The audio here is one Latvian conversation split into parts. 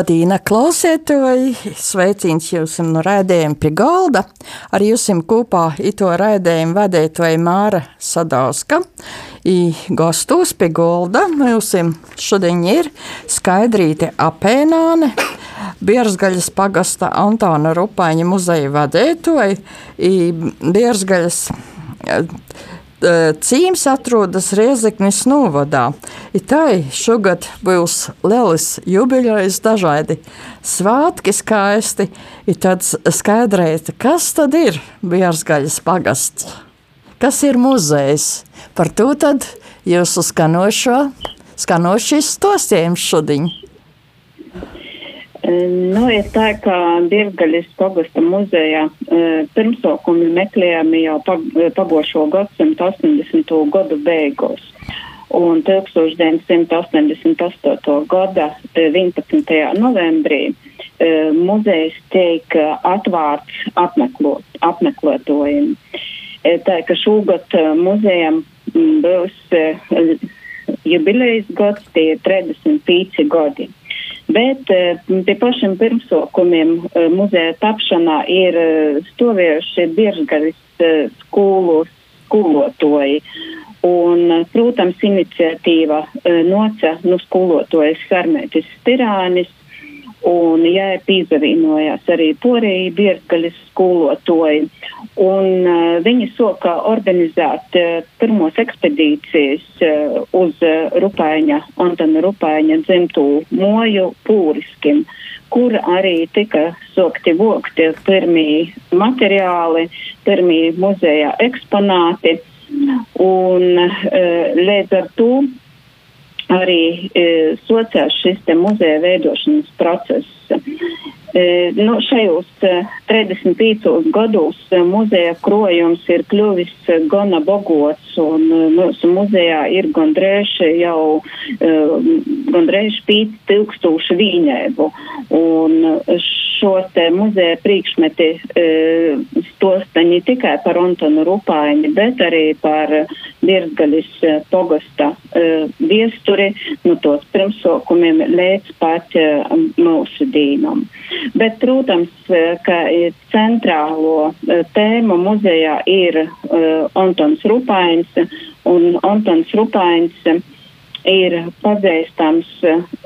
Labdien, klausētoji! Sveiciens jums no raidījuma pie galda. Ar jums kopā ito raidījumu vadītoja Māra Sadauska. I gastos pie galda mums šodien ir Skaidrīte Apēnāne, Biersgaļas pagasta Antona Rupaņa muzeja vadītoja, Biersgaļas Cīms atrodas Riezeknis novadā. Itai šogad būs lielas jubilejas, dažādi svētki skaisti. Ir tāds skaidrēt, kas tad ir Biersgaļas pagasts? Kas ir muzejs? Par to tad jūsu skanošo, skanošis stostījums šodien. Nu, ir tā, ka Dievgaļas pagasta muzejā pirmsākumi meklējami jau pagošo gadsimtu 80. gadu beigās. Un 1988. gada 11. novembrī muzejs tiek atvērts apmeklot, apmeklētojiem. Tā, ka šogad muzejam būs jubilejas gads, tie ir 35 gadi. Bet pie pašiem pirmsokumiem muzeja tapšanā ir stāvējuši Biržgavis skolu skolotoji. Un, protams, iniciatīva noca nu skolotojas Sarmētis Stirānis, un jā, pīzavīnojās arī porēji Biržgaļas skolotoji. Un uh, viņi soka organizēt uh, pirmos ekspedīcijas uh, uz uh, Rupaiņa, Antona Rupaiņa dzimtū moju pūriskim, kur arī tika sokti vokti pirmie materiāli, pirmie muzejā eksponāti. Un uh, līdz ar to arī e, sociāls šis muzeja veidošanas process. E, nu, šajos e, 35 gados e, muzeja krojums ir kļuvis e, gana bogots un e, mūsu muzejā ir gandrīz jau e, gandrīz 5000 vīņēbu. Un šos te muzeja priekšmeti e, stosta ne tikai par Antonu Rupāņu, bet arī par Dirsgaļas pogasta e, viesturi, nu tos pirmsokumiem līdz pat e, mūsu dīnam. Bet, protams, ka centrālo tēmu muzejā ir Antons Rupāņs, un Antons Rupāņs ir pazīstams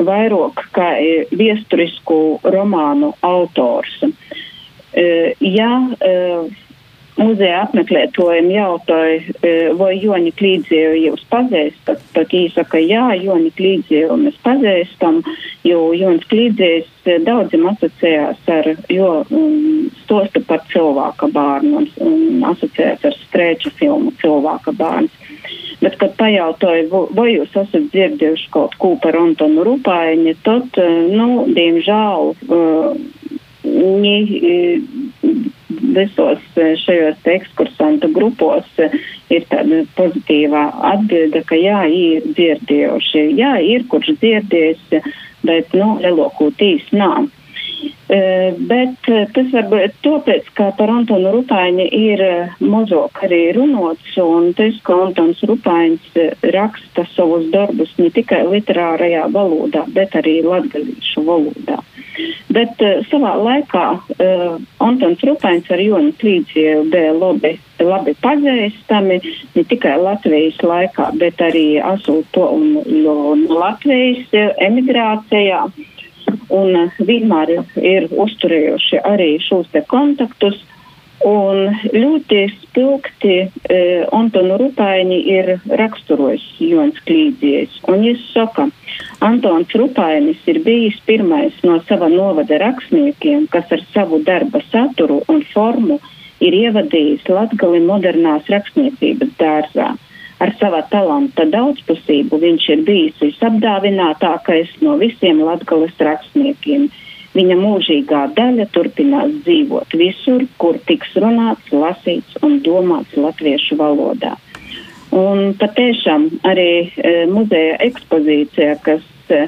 vairāk kā viesturisku romānu autors. Ja muzeja apmeklētājiem jautāja, vai Joni Klīdzievu jūs pazīstat, tad īsaka, jā, Joni Klīdzievu mēs pazīstam, jo Jonis Klīdziejs daudziem asociējās ar, jo um, stosta par cilvēka bārnu un, un asociējās ar strēču filmu cilvēka bārns. Bet, kad pajautāju, vai jūs esat dzirdējuši kaut ko par Antonu Rupāņu, tad, nu, diemžēl, viņi visos šajos ekskursantu grupos ir tāda pozitīvā atbilde, ka jā, ir dzirdējuši. Jā, ir kurš dzirdējis, bet, nu, lielokūtīs nav. Uh, bet uh, tas varbūt tāpēc, ka par Antonu Rupāņu ir uh, mazāk arī runots, un tas, ka Antons Rupāņs raksta savus darbus ne tikai literārajā valodā, bet arī latgalīšu valodā. Bet savā laikā Antons Rupāņs ar Jonu Klīdzievu bija labi, labi pazīstami, ne tikai Latvijas laikā, bet arī asūt to un, un Latvijas emigrācijā un vienmēr ir uzturējuši arī šos kontaktus. Un ļoti spilgti e, Antonu Rupaini ir raksturojis Jons Klīdzies. Un viņš saka, Antons Rupainis ir bijis pirmais no sava novada rakstniekiem, kas ar savu darba saturu un formu ir ievadījis Latgali modernās rakstniecības dārzā. Ar sava talanta daudzpusību viņš ir bijis visapdāvinātākais no visiem latgales rakstniekiem. Viņa mūžīgā daļa turpinās dzīvot visur, kur tiks runāts, lasīts un domāts latviešu valodā. Un patiešām arī e, muzeja ekspozīcija, kas e,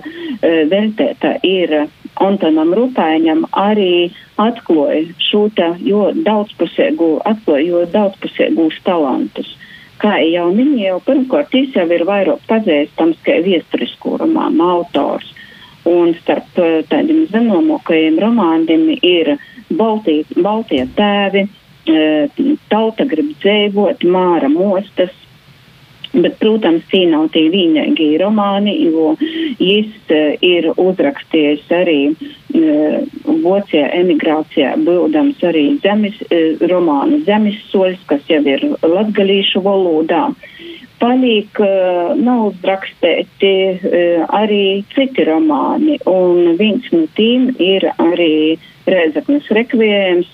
veltēta ir Antonam Rupaiņam, arī atklāja šo jo daudzpusēgu, atklāja jo daudzpusēgūs talantus kā jau minēju, pirmkārt, viņš jau ir vairāk pazīstams kā viesturisku romānu autors. Un starp tādiem zemomokajiem romāniem ir Baltie tēvi, Tauta grib dzīvot, Māra mostas, Bet, protams, tī nav tie vienīgie romāni, jo viņš uh, ir uzrakstījis arī uh, Vācijā emigrācijā, būdams arī zemes, uh, romānu zemes soļs, kas jau ir latgalīšu valodā. Palīk uh, nav uzrakstēti uh, arī citi romāni, un viens no tiem ir arī Rēzaknes rekviējums,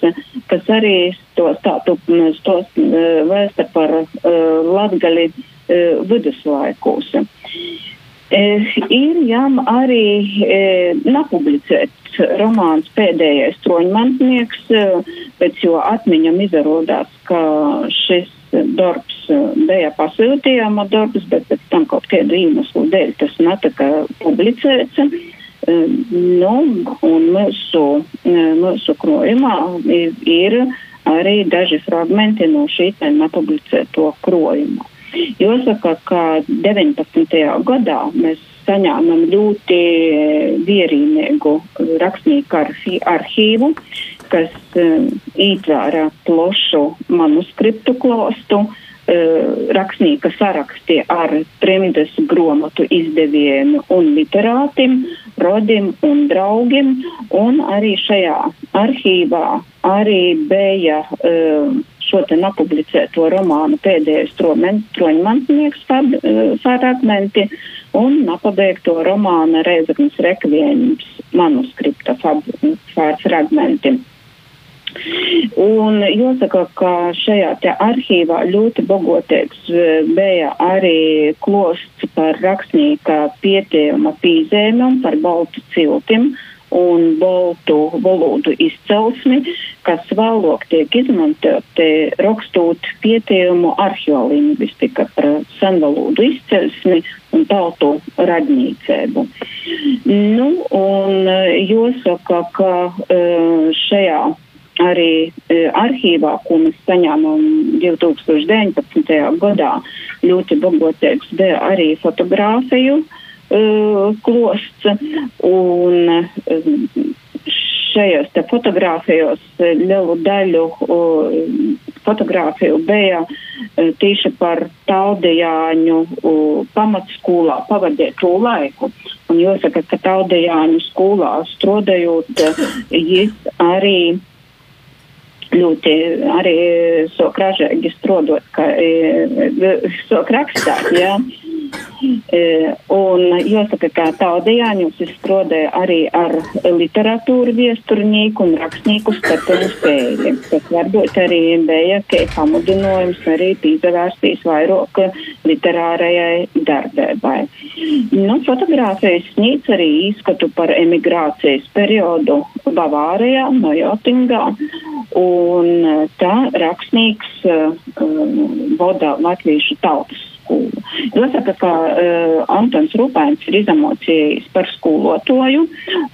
kas arī stos uh, vēsta par uh, latgali viduslaikos. E, ir jām arī e, napublicēts romāns pēdējais troņmantnieks, pēc jo atmiņam izrādās, ka šis darbs bija pasūtījama darbs, bet pēc tam kaut kādu iemeslu dēļ tas netika publicēts. Nu, un mūsu, mūsu krojumā ir, arī daži fragmenti no šī nepublicēto krojuma. Jāsaka, ka 19. gadā mēs saņēmām ļoti vierīgu rakstnieku arhīvu, kas uh, ietvēra plašu manuskriptu klostu, uh, rakstnieka saraksti ar trimdes gromatu izdevējiem un literātim, rodim un draugiem, un arī šajā arhīvā arī bija uh, šo te napublicēto romānu pēdējais troņmantnieks eh, fragmenti un napabeigto romāna Reizeknas rekviējums manuskripta fragmenti. Un jāsaka, ka šajā te arhīvā ļoti bogotīgs eh, bija arī klosts par rakstnieka pietiekama pīzēmam, par baltu ciltim un baltu valodu izcelsmi, kas vēlāk tiek izmantoti rakstot pietījumu arheolingvistika par senvalodu izcelsmi un tautu radnīcēbu. Nu, un jāsaka, ka e, šajā arī e, arhīvā, ko mēs saņēmām 2019. gadā, ļoti bagātīgs bija arī fotografiju klosts. Un, uh, šajos te fotogrāfijos lielu daļu fotogrāfiju bija tieši par Taudijāņu uh, pamatskolā pavadīto laiku. Un jāsaka, ka Taudijāņu skolā strādājot, viņš arī ļoti arī sok ražīgi strodot, ka sok rakstāt, jā. Ja. E, un jāsaka, ka Taudijāņus izstrādāja arī ar literatūru viesturnieku un rakstnieku skatu spēļi. Tas varbūt arī bija, ka pamudinājums arī pīzavērstīs vairāk literārajai darbībai. Nu, fotogrāfijas sniedz arī izskatu par emigrācijas periodu Bavārijā, no Jotingā, un tā rakstnieks uh, vada latviešu tautas. Jāsaka, ka uh, Antons Rupēns ir izemocījis par skolotoju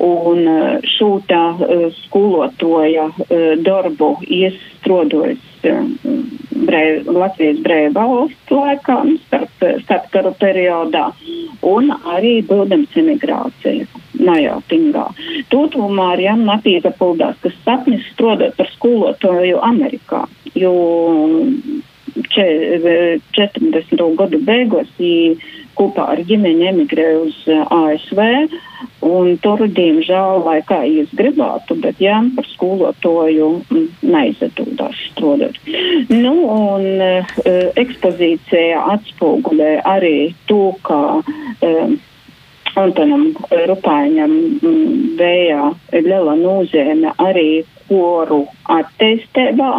un uh, šo tā uh, skolotoja uh, darbu iestrodojas brē, Latvijas brēva valsts laikā, starp, starpkaru periodā un arī būdams emigrācija. Najautingā. Tūtumā arī Janna Apīza puldās, kas sapnis strodot par skolotoju Amerikā, jo 40. gadu beigās kopā ar ģimeni emigrēja uz ASV. Un tur, diemžēl, lai kā jūs gribētu, bet jā, par skolotoju neizdodas strādāt. Nu, un uh, ekspozīcija atspoguļē arī to, ka uh, Antonam Rupāņam bija liela nozīme arī koru attīstībā,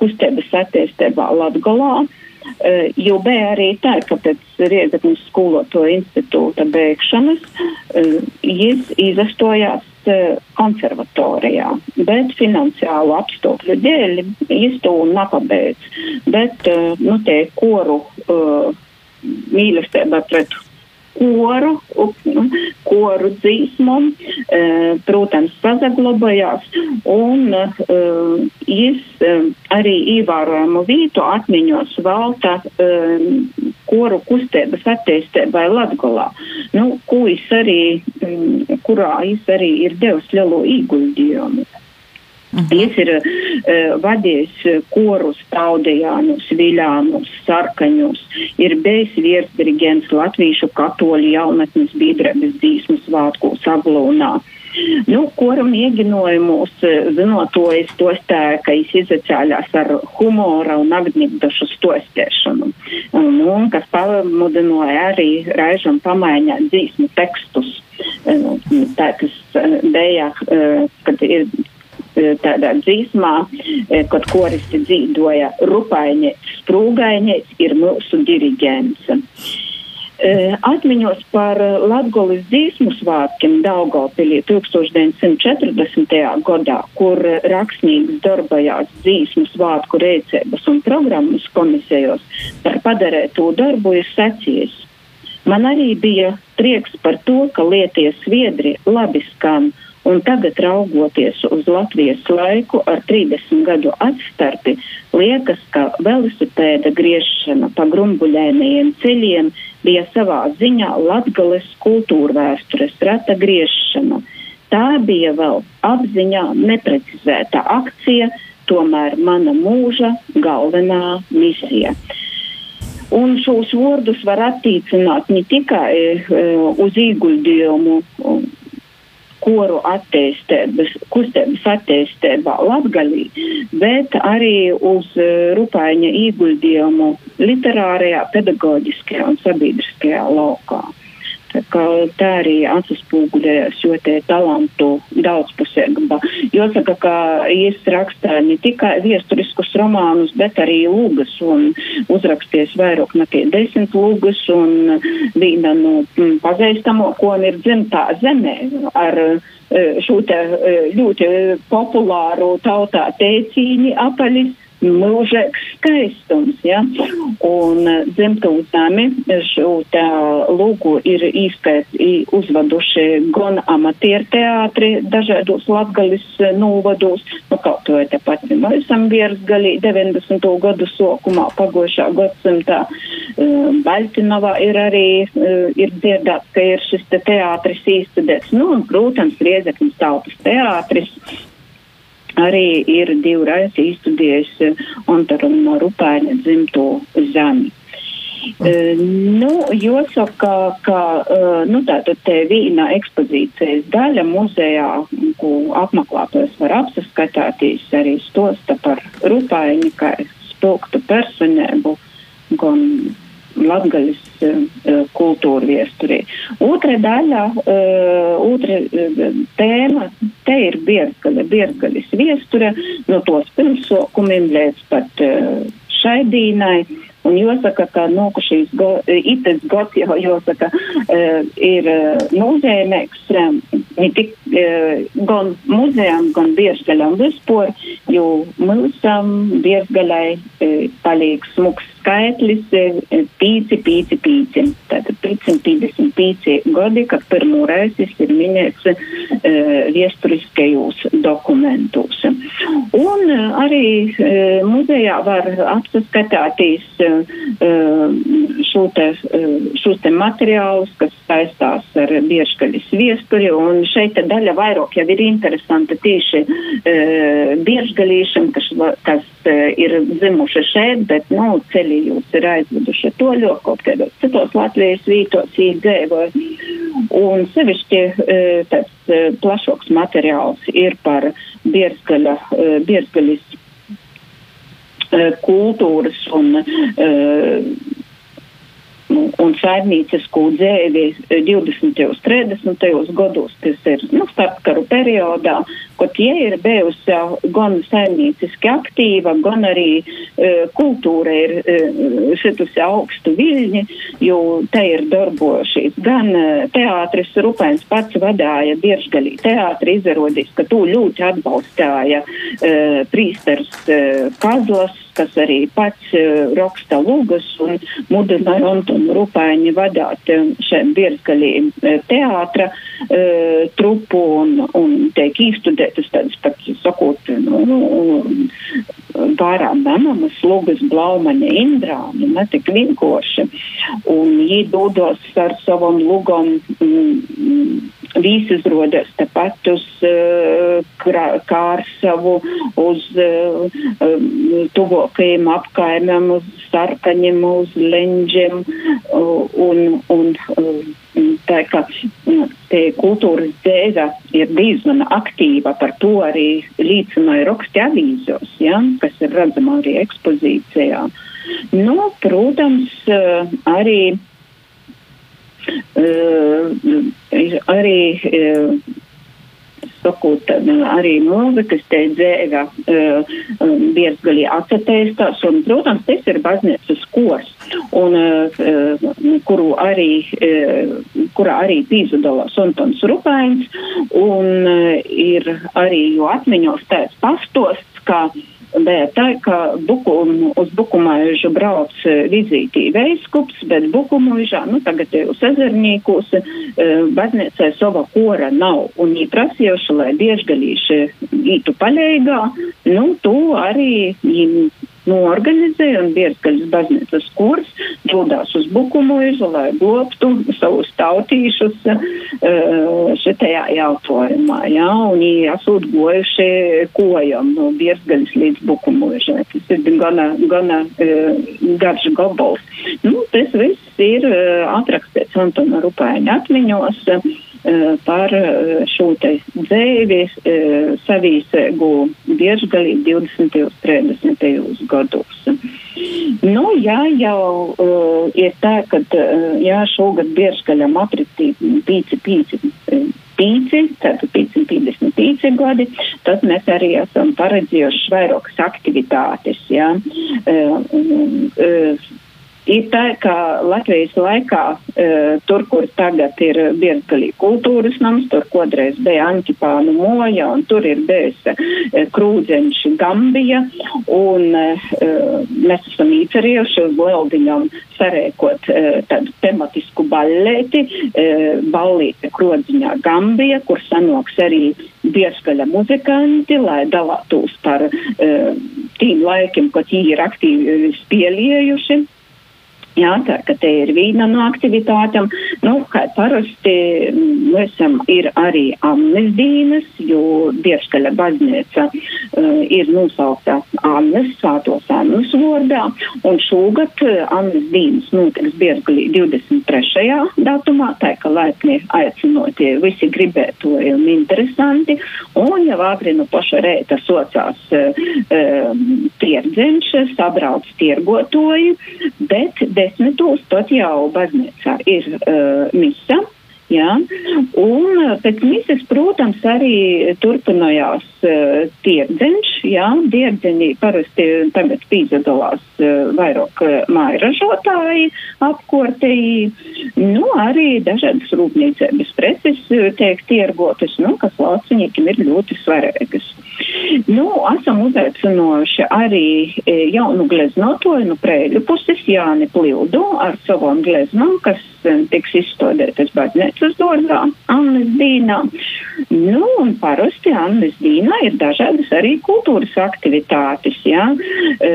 kustības attīstībā Latgolā. Jo bija arī tā, ka pēc Riedzeknas skoloto institūta beigšanas viņš izastojās konservatorijā, bet finansiālu apstākļu dēļ viņš to nepabeidz. Bet, nu, tie koru mīlestība pret koru, koru dzīsmu, e, protams, sazaglabājās, un viņš e, arī ievērojamu vītu atmiņos valta e, koru kustības attīstībai Latgolā, nu, ko es arī, mm, kurā es arī ir devis lielo ieguldījumu. Viņš ir uh, vadījis korus Taudējānus, Viļānus, Sarkaņus, ir bijis virsdirigents Latvīšu katoļu jaunatnes biedrības dzīsmu svātku Saglūnā. Nu, koram ieginojumus, zinot to, es to stēju, ka es izacēļās ar humora un agnīgdašu stostēšanu, nu, kas pamudināja arī raižam pamaiņāt dzīsmu tekstus. Tā, kas bija, kad ir tādā dzīsmā, e, kad koristi dzīvoja Rupainieks, Sprūgainieks ir mūsu diriģents. E, atmiņos par Latgolis dzīsmu svātkiem Daugavpilī 1940. gadā, kur rakstnieks darbojās dzīsmu svātku reicības un programmas komisijos par padarēto darbu ir sacījis. Man arī bija prieks par to, ka lietie sviedri labi skan Un tagad, raugoties uz Latvijas laiku ar 30 gadu atstarpi, liekas, ka velosipēda griešana pa grumbuļainajiem ceļiem bija savā ziņā Latgales kultūrvēstures rata griešana. Tā bija vēl apziņā neprecizēta akcija, tomēr mana mūža galvenā misija. Un šos vārdus var attiecināt ne tikai uh, uz ieguldījumu koru attīstības, kustības attīstībā Latgalī, bet arī uz uh, Rupaiņa ieguldījumu literārajā, pedagoģiskajā un sabiedriskajā laukā. Tā, tā arī atspoguļojas šo te talantu daudzpusīgumā. Jāsaka, ka es rakstīju ne tikai viesturiskus romānus, bet arī lūgas un uzraksties vairāk nekā desmit lūgas un viena no mm, pazīstamo, ko ir dzimtā zemē ar eh, šo te eh, ļoti populāru tautā teicīņi apaļis mūžīgs skaistums. Ja? Un eh, dzimtūtami šo tā lūgu ir īskait uzvaduši gan amatieru teātri dažādos latgalis eh, novados, nu kaut vai tepat mēs esam viersgalī 90. gadu sokumā pagošā gadsimtā. Uh, Baltinovā ir arī uh, ir dzirdēts, ka ir šis te teātris īstudēts. Nu, un, protams, Riezeknis tautas teātris arī ir divreiz izstudējis Ontaru no Rupēņa dzimto zemi. Uh, nu, jāsaka, ka uh, nu, tātad te vīna ekspozīcijas daļa muzejā, ko apmeklētājs var apsaskatāties, arī stosta par Rupēņu, kā spilgtu personēbu, gan Latgaļas uh, kultūra viesturī. Otra daļa, otra tēma, te ir Bierzgaļa, Bierzgaļas viesture, no tos pirmsokumiem līdz pat uh, šai dīnai. Un jāsaka, ka nu, šīs go, ites gods jau jāsaka, uh, ir nozīmīgs ne tik gan muzejam, gan Bierzgaļam vispār, jo mūsam Bierzgaļai uh, paliek smuks skaitlis pīci, pīci, pīci. Tātad 555 gadi, kad pirmo reizi ir minēts uh, viesturiskajos dokumentos. Un uh, arī uh, muzejā var apskatīties uh, šo te, uh, šos te materiālus, kas saistās ar biežkaļas viesturi, un šeit daļa vairāk jau ir interesanta tieši uh, biežgalīšiem, kas, kas uh, ir zimuši šeit, bet, nu, ceļi arī jūs ir aizveduši to ļoti kaut kādos citos Latvijas vītos īdzīvoja. Un sevišķi e, tāds e, plašāks materiāls ir par bierzgaļa, e, bierzgaļas kultūras un un saimniecisku dzēvi 20. un 30. gados, kas ir nu, starpkaru periodā, kaut tie ir bijusi gan saimnieciski aktīva, gan arī e, kultūra ir e, šitusi augstu viļņi, jo te ir darbojušies gan e, teātris Rupēns pats vadāja Biežgalī teātri, izrādījis, ka tu ļoti atbalstāja e, prīsters e, Kazlas, kas arī pats uh, raksta lūgas un mudināja Antonu Rupāņu vadāt um, šeit Bierzgalī uh, teātra uh, trupu un, un tiek īstudētas tādas pat, sakot, nu, vārā menamas lugas blaumaņa indrāni, ne tik vienkoši. Un viņi dodos ar savam lugam mm, visas rodas tepat uz uh, Kārsavu, uz uh, tuvokajiem apkaimiem, uz Sarkaņiem, uz Lenģiem uh, un, un uh, tā kā te kultūras dēļa ir diezgan aktīva, par to arī līdzināja raksti avīzos, ja, kas ir redzama arī ekspozīcijā. Nu, protams, arī ir arī sakot, arī mūzikas te dzēga uh, diezgan atcerēstās, un, protams, tas ir baznīcas kors, un, uh, kuru arī, kurā arī pīzudalās Antons Rupains, un ir arī jo atmiņos tāds pastosts, ka uh, Bet tā, ka bukum, uz Bukumaižu brauc vizītī veiskups, bet Bukumaižā, nu tagad ir uz ezernīkos, e, baznīcē sava kora nav. Un viņi prasījuši, lai biežgalīši ītu paļēgā, nu, to arī norganizēja un Biezgaļas baznīcas kurs dodās uz Bukumūžu, lai globtu savus tautīšus uh, šitajā jautājumā. Ja? Un viņi esot gojuši kojam no Biezgaļas līdz Bukumūžai. Tas ir gana, gana uh, garš gobals. Nu, tas viss ir uh, atrakstīts Antona Rupēņa atmiņos. Uh, Eh, par eh, šo te dzēvi eh, savīsēgu biežgalī 20. un 30. gados. Nu, jā, jau uh, ir tā, ka uh, jā, šogad biežgaļam apritī 5, 5, 5, tātad 555 gadi, tad mēs arī esam paredzējuši vairākas aktivitātes, jā. Uh, uh, Ir tā, ka Latvijas laikā e, tur, kur tagad ir Biezgalī kultūras nams, tur kodreiz bija Antipānu moja, un tur ir bijusi e, krūdzeņš Gambija, un e, mēs esam īcerījuši uz Leldiņam sarēkot e, tādu tematisku ballēti, e, ballīte krodziņā Gambija, kur sanoks arī Biezgaļa muzikanti, lai dalātos par e, tīm laikiem, kad viņi ir aktīvi spieliejuši. Jā, tā ka te ir viena no aktivitātēm. Nu, kā parasti mēs esam ir arī amnestdīnas, jo Dievskaļa baznīca uh, ir nosaukta Annes, Svētos Annes vārdā, un šogad uh, amnestdīnas notiks Bievskaļī 23. datumā, tā ka laipni aicinotie visi gribētoji un interesanti, un jau agri no paša rēta socās uh, uh, tierdzenši, sabrauc tiergotoji, bet desmitos pat jau baznīcā ir uh, misa. Ja? Un pēc misijas, protams, arī turpinājās uh, tierdzeņš. Ja? Tierdzeņi parasti tagad piedalās uh, vairāk uh, mājražotāji apkortēji. Nu, arī dažādas rūpniecības preces uh, tiek tiergotas, nu, kas lauciniekiem ir ļoti svarīgas. Nu, esam uzaicinoši arī e, jaunu gleznotoju no prēļu puses Jāni Plildu ar savam gleznam, kas e, tiks izstādētas baznīcas dārzā Annes Dīnā. Nu, un parasti Annes Dīnā ir dažādas arī kultūras aktivitātes, jā, e,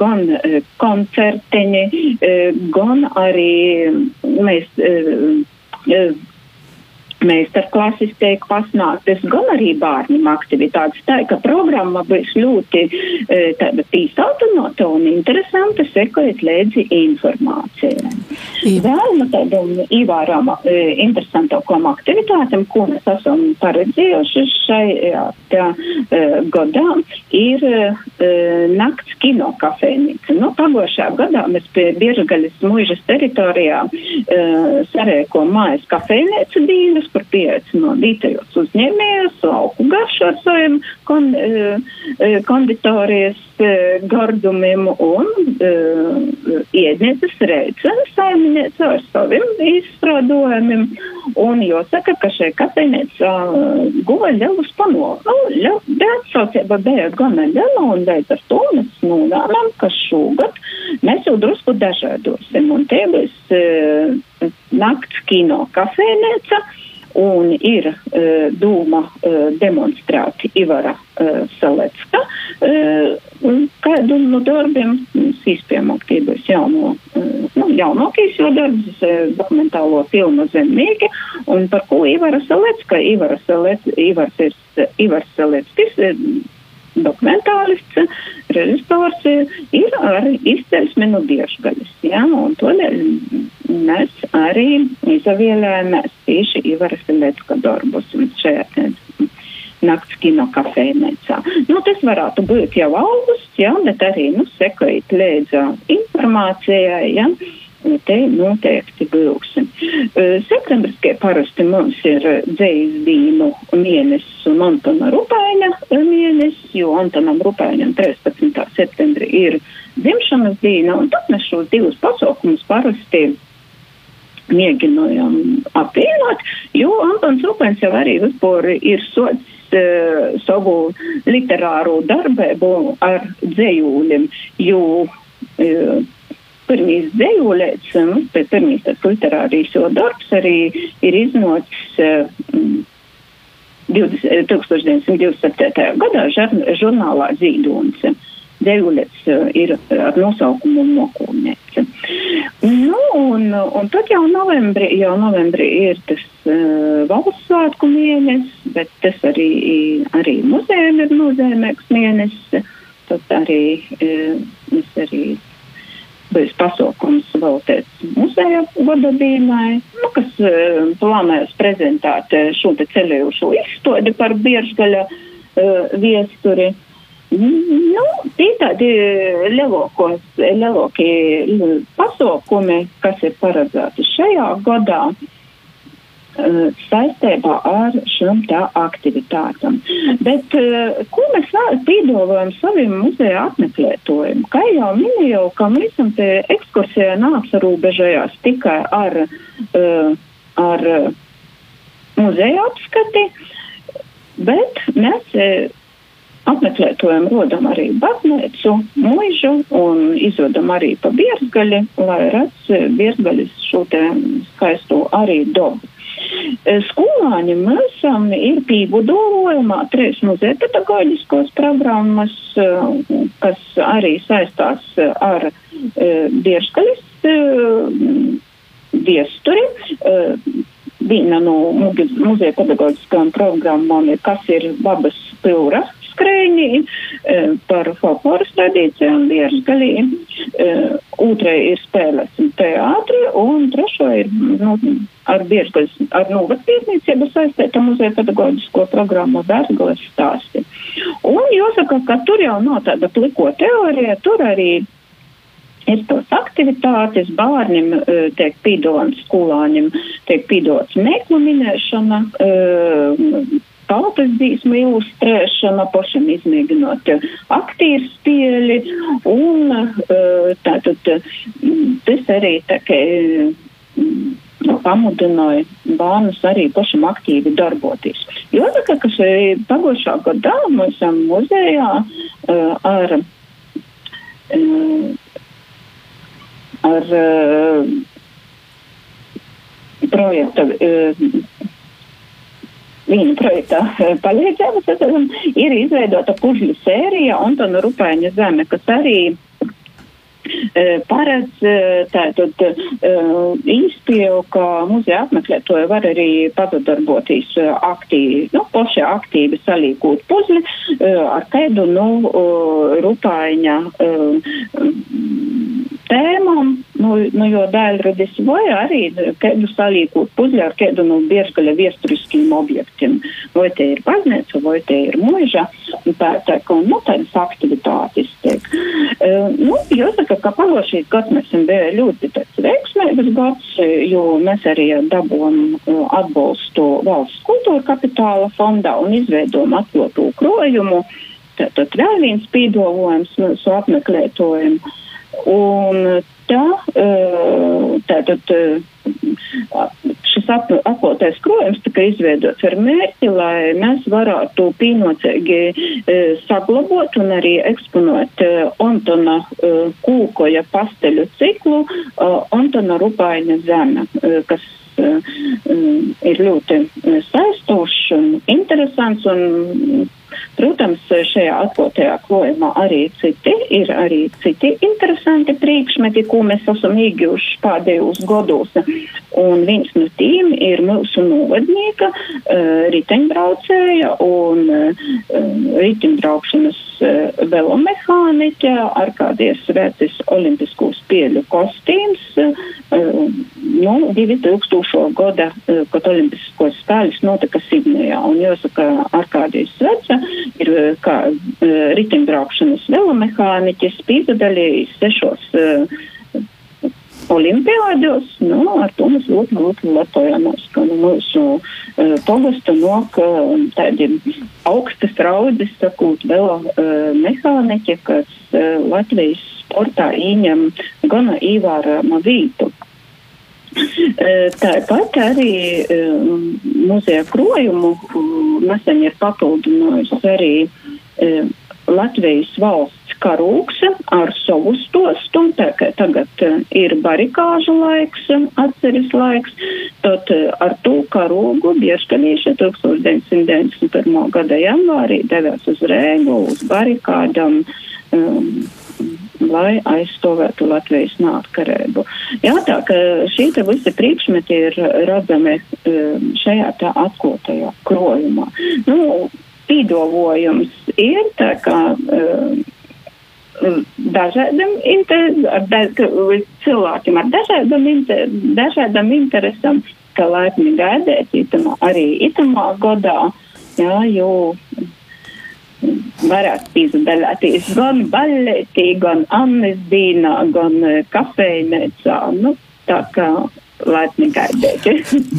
gan e, koncerteņi, e, gan arī mēs. E meistarklases tiek pasnāktas, gan arī bērniem aktivitātes. Tā ka programma būs ļoti e, tāda pīsautinota un interesanta sekojot līdzi informācijai. Vēl no tādām ievērām e, interesantākām aktivitātēm, ko mēs esam paredzējuši šajā tā, e, gadā, ir nakts kino kafejnīca. Nu, pagošā gadā mēs pie Biežagaļas muižas teritorijā sarēko mājas kafejnīcu dīnas, par pieaicinājumu vietējos uzņēmējus, lauku garšu ar saviem kon, konditorijas gardumiem un iednieces reice saimniece ar saviem izstrādājumiem. Un jāsaka, ka šai kafejnīcā uh, guva lielus panākumus. Nu, bet saucība bija gana liela un līdz ar to mēs nolēmām, ka šogad mēs jau drusku dažādosim. Un te būs uh, nakts kino kafejnīca. un ir uh, dūma uh, demonstrēt Ivara uh, Salecka uh, kādu no darbiem, sīspiem aktīvais jauno, uh, nu, jaunākīs jo darbs, uh, dokumentālo filmu Zemnieki, un par ko Ivara Salecka, Ivara Salec, Ivars ir, Ivars Saleckis, dokumentālists, režisors ir ar izcelsmi no diešgaļas. Ja? Un tādēļ mēs arī izvēlējāmies tieši Ivara Selecka darbus šajā nakts kino kafejnīcā. Nu, tas varētu būt jau augusts, ja, bet arī, nu, sekojot līdzi informācijai, ja. Te noteikti būsim. Septembris, kā parasti mums ir dzējas dīnu mēnesis un Antona Rupaina mēnesis, jo Antonam Rupainam 13. septembrī ir dzimšanas dīna, un tad mēs šos divus pasaukumus parasti mēģinājām apvienot, jo Antons Rupains jau arī vispār ir sots uh, savu literāru darbību ar dzējūļiem, jo uh, pirmīs dzējolēts, nu, pēc pirmīs tas literārijas jo darbs arī ir iznots uh, 20, 1927. gadā žurnālā Zīdons. Dzējolēts uh, ir ar nosaukumu Mokūnēce. Nu, un, un tad jau novembrī, jau novembrī ir tas uh, valsts svētku mēnesis, bet tas arī, arī muzejiem ir nozīmīgs mēnesis. Tad arī uh, mēs arī bijis pasaukums veltīts muzeja vadabīnai, nu, kas uh, plānojas prezentēt uh, šo te ceļojušo izstādi par biežgaļa uh, viesturi. Nu, tie tādi lielākie, lielākie pasaukumi, kas ir paredzēti šajā gadā. Eh, saistībā ar šiem tā aktivitātām. Bet eh, ko mēs piedāvājam saviem muzeja apmeklētājiem? Kā jau minēju, ka mēs esam te ekskursijā nāapsarobežojās tikai ar, eh, ar muzeja apskati, bet mēs apmeklētājiem rodam arī baznīcu, mūžu un izvedam arī pa bierzgaļi, lai redz bierzgaļas šo te skaisto arī dobu. Eh, skolāņi mēs ir pīgudolojumā trīs muzeja pedagoģiskos programmas, eh, kas arī saistās ar eh, dieškaļas viesturi. Viena no muzeja pedagoģiskām programmām ir, kas ir babas pilra skrējņi, par folkloras tradīcijām dieškaļī. Otrai ir spēles un teātri, un trešo ir nu, ar biežgaļas, ar novadpietniecību saistīta muzeja pedagoģisko programmu Vērsgaļas stāsti. Un jāsaka, ka tur jau nav tāda pliko teorija, tur arī ir tos aktivitātes, bērniem e, tiek pīdots, skolāņiem tiek pīdots mēklu minēšana, e, tautas dzīsmu ilustrēšana, pašam izmēģinot aktīru spēli, un e, tātad tas arī tā kā pamudināja bērnus arī pašam aktīvi darboties. Jāsaka, ka pagošā gadā mēs esam muzejā uh, ar, uh, ar uh, projekta. Uh, Viņa projektā palīdzēja, ir izveidota kuģļu sērija Antona Rupēņa zeme, kas arī uh, paredz tātad īspēju, ka muzeja apmeklētoja var arī pazadarboties aktīvi, nu, paši aktīvi salīkūt puzli ar kādu, nu, rupaiņa tēmām, nu, nu jo daļradis vai arī kādu salīkot puzli ar kādu no biežgaļa viesturiskiem objektiem. Vai te ir baznīca, vai te ir mūža, tā, tā, ka, nu, tādas aktivitātes tiek. Uh, nu, jāsaka, ka pagājušajā gads mēs esam bija ļoti tāds veiksmīgs gads, jo mēs arī dabūjam uh, atbalstu valsts kultūra kapitāla fondā un izveidojam atlotu krojumu. Tātad vēl viens pīdolojums mūsu apmeklētojiem. Un Jā, tātad šis aplotais krojums tika izveidots ar mērķi, lai mēs varētu pīnocīgi saglabot un arī eksponēt Antona Kūkoja pasteļu ciklu Antona Rupaina zeme, kas ir ļoti saistošs un interesants un Protams, šajā atklātajā klājumā arī citi ir arī citi interesanti priekšmeti, ko mēs esam ieguvuši pēdējos gados. Un viens no tiem ir mūsu novadnieka, uh, riteņbraucēja un uh, riteņbraukšanas uh, velomehāniķa ar kādies vērtis olimpisko spēļu kostīms. Uh, nu, 2000. gada, uh, kad olimpiskos spēļus notika Sidnejā. Un jāsaka, ar kādīs sveca ir eh, kā eh, riteņbraukšanas velomehāniķis, piedalījis sešos uh, olimpiādos, nu, ar to mēs ļoti, ļoti lepojamies, ka nu, mūsu uh, pogasta nok uh, tādi augstas raudzes, sakot, velo uh, mehāniķi, kas uh, Latvijas sportā ieņem gana īvāramu vītu. Tāpat arī muzeja krojumu nesen ir papildinājusi arī Latvijas valsts karūks ar savu stostu. Tagad ir barikāžu laiks, atceres laiks. Tad ar to karūgu Bieškalīša 1991. gada janvārī devās uz Rēgu, uz barikādam. Um, lai aizstāvētu Latvijas neatkarību. Jā, tā ka šī te visi priekšmeti ir redzami um, šajā tā atklātajā krojumā. Nu, pīdolojums ir tā kā. Um, dažādiem cilvēkiem ar dažādām, inter, dažādām interesēm, ka laipni gaidēt itamā, arī itamā godā, jā, jo varētu piedalīties gan baletī, gan Annes dīnā, gan e, kafejnēcā. Nu, tā kā laipni gaidēti.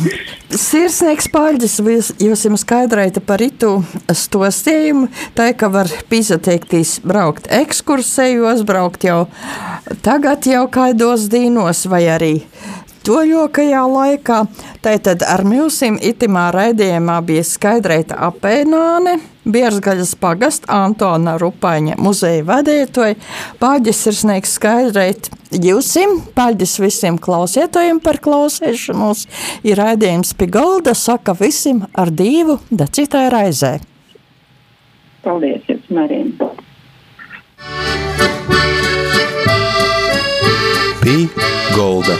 Sirsnieks pārģis, jūs jums skaidrēja par itu stostījumu, tā ka var pīzateikties braukt ekskursējos, braukt jau tagad jau kaidos dīnos vai arī toļokajā laikā. Tātad ar mūsim itimā raidījumā bija skaidrēta apēnāne, Bierzgaļas pagast Antona Rupaņa muzeja vadītoja, pāģis ir sniegs skaidrēt jūsim, pāģis visiem klausietojiem par klausēšanos, ir raidījums pie galda, saka visim ar divu, da citai raizē. Paldies, jums, Marina. Pie golda.